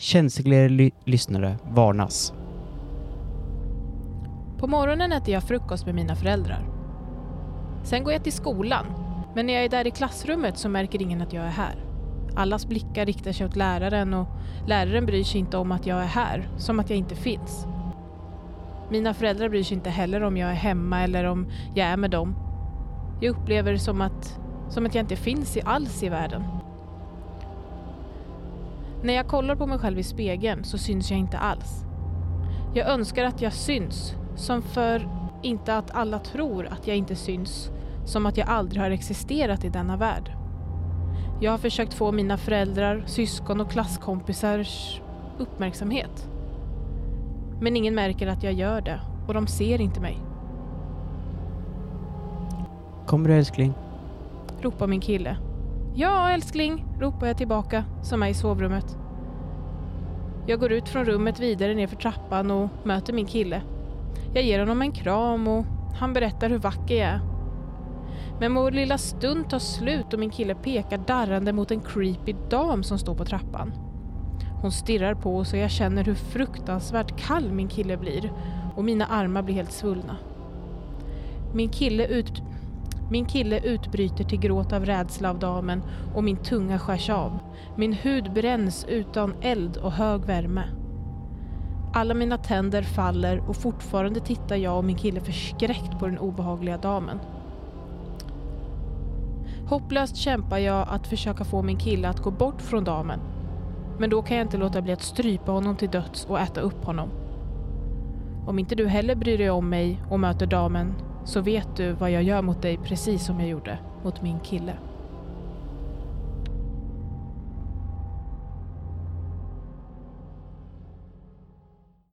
Känsligare ly- lyssnare varnas. På morgonen äter jag frukost med mina föräldrar. Sen går jag till skolan, men när jag är där i klassrummet så märker ingen att jag är här. Allas blickar riktar sig åt läraren och läraren bryr sig inte om att jag är här, som att jag inte finns. Mina föräldrar bryr sig inte heller om jag är hemma eller om jag är med dem. Jag upplever som att, som att jag inte finns i alls i världen. När jag kollar på mig själv i spegeln så syns jag inte alls. Jag önskar att jag syns, som för inte att alla tror att jag inte syns, som att jag aldrig har existerat i denna värld. Jag har försökt få mina föräldrar, syskon och klasskompisars uppmärksamhet. Men ingen märker att jag gör det och de ser inte mig, Kommer du älskling? ropar min kille. Ja, älskling, ropar jag tillbaka, som är i sovrummet. Jag går ut från rummet vidare ner för trappan och möter min kille. Jag ger honom en kram och han berättar hur vacker jag är. Men vår lilla stund tar slut och min kille pekar darrande mot en creepy dam som står på trappan. Hon stirrar på oss och jag känner hur fruktansvärt kall min kille blir och mina armar blir helt svullna. Min kille, ut, min kille utbryter till gråt av rädsla av damen och min tunga skärs av. Min hud bränns utan eld och hög värme. Alla mina tänder faller och fortfarande tittar jag och min kille förskräckt på den obehagliga damen. Hopplöst kämpar jag att försöka få min kille att gå bort från damen. Men då kan jag inte låta bli att strypa honom till döds och äta upp honom. Om inte du heller bryr dig om mig och möter damen så vet du vad jag gör mot dig precis som jag gjorde mot min kille.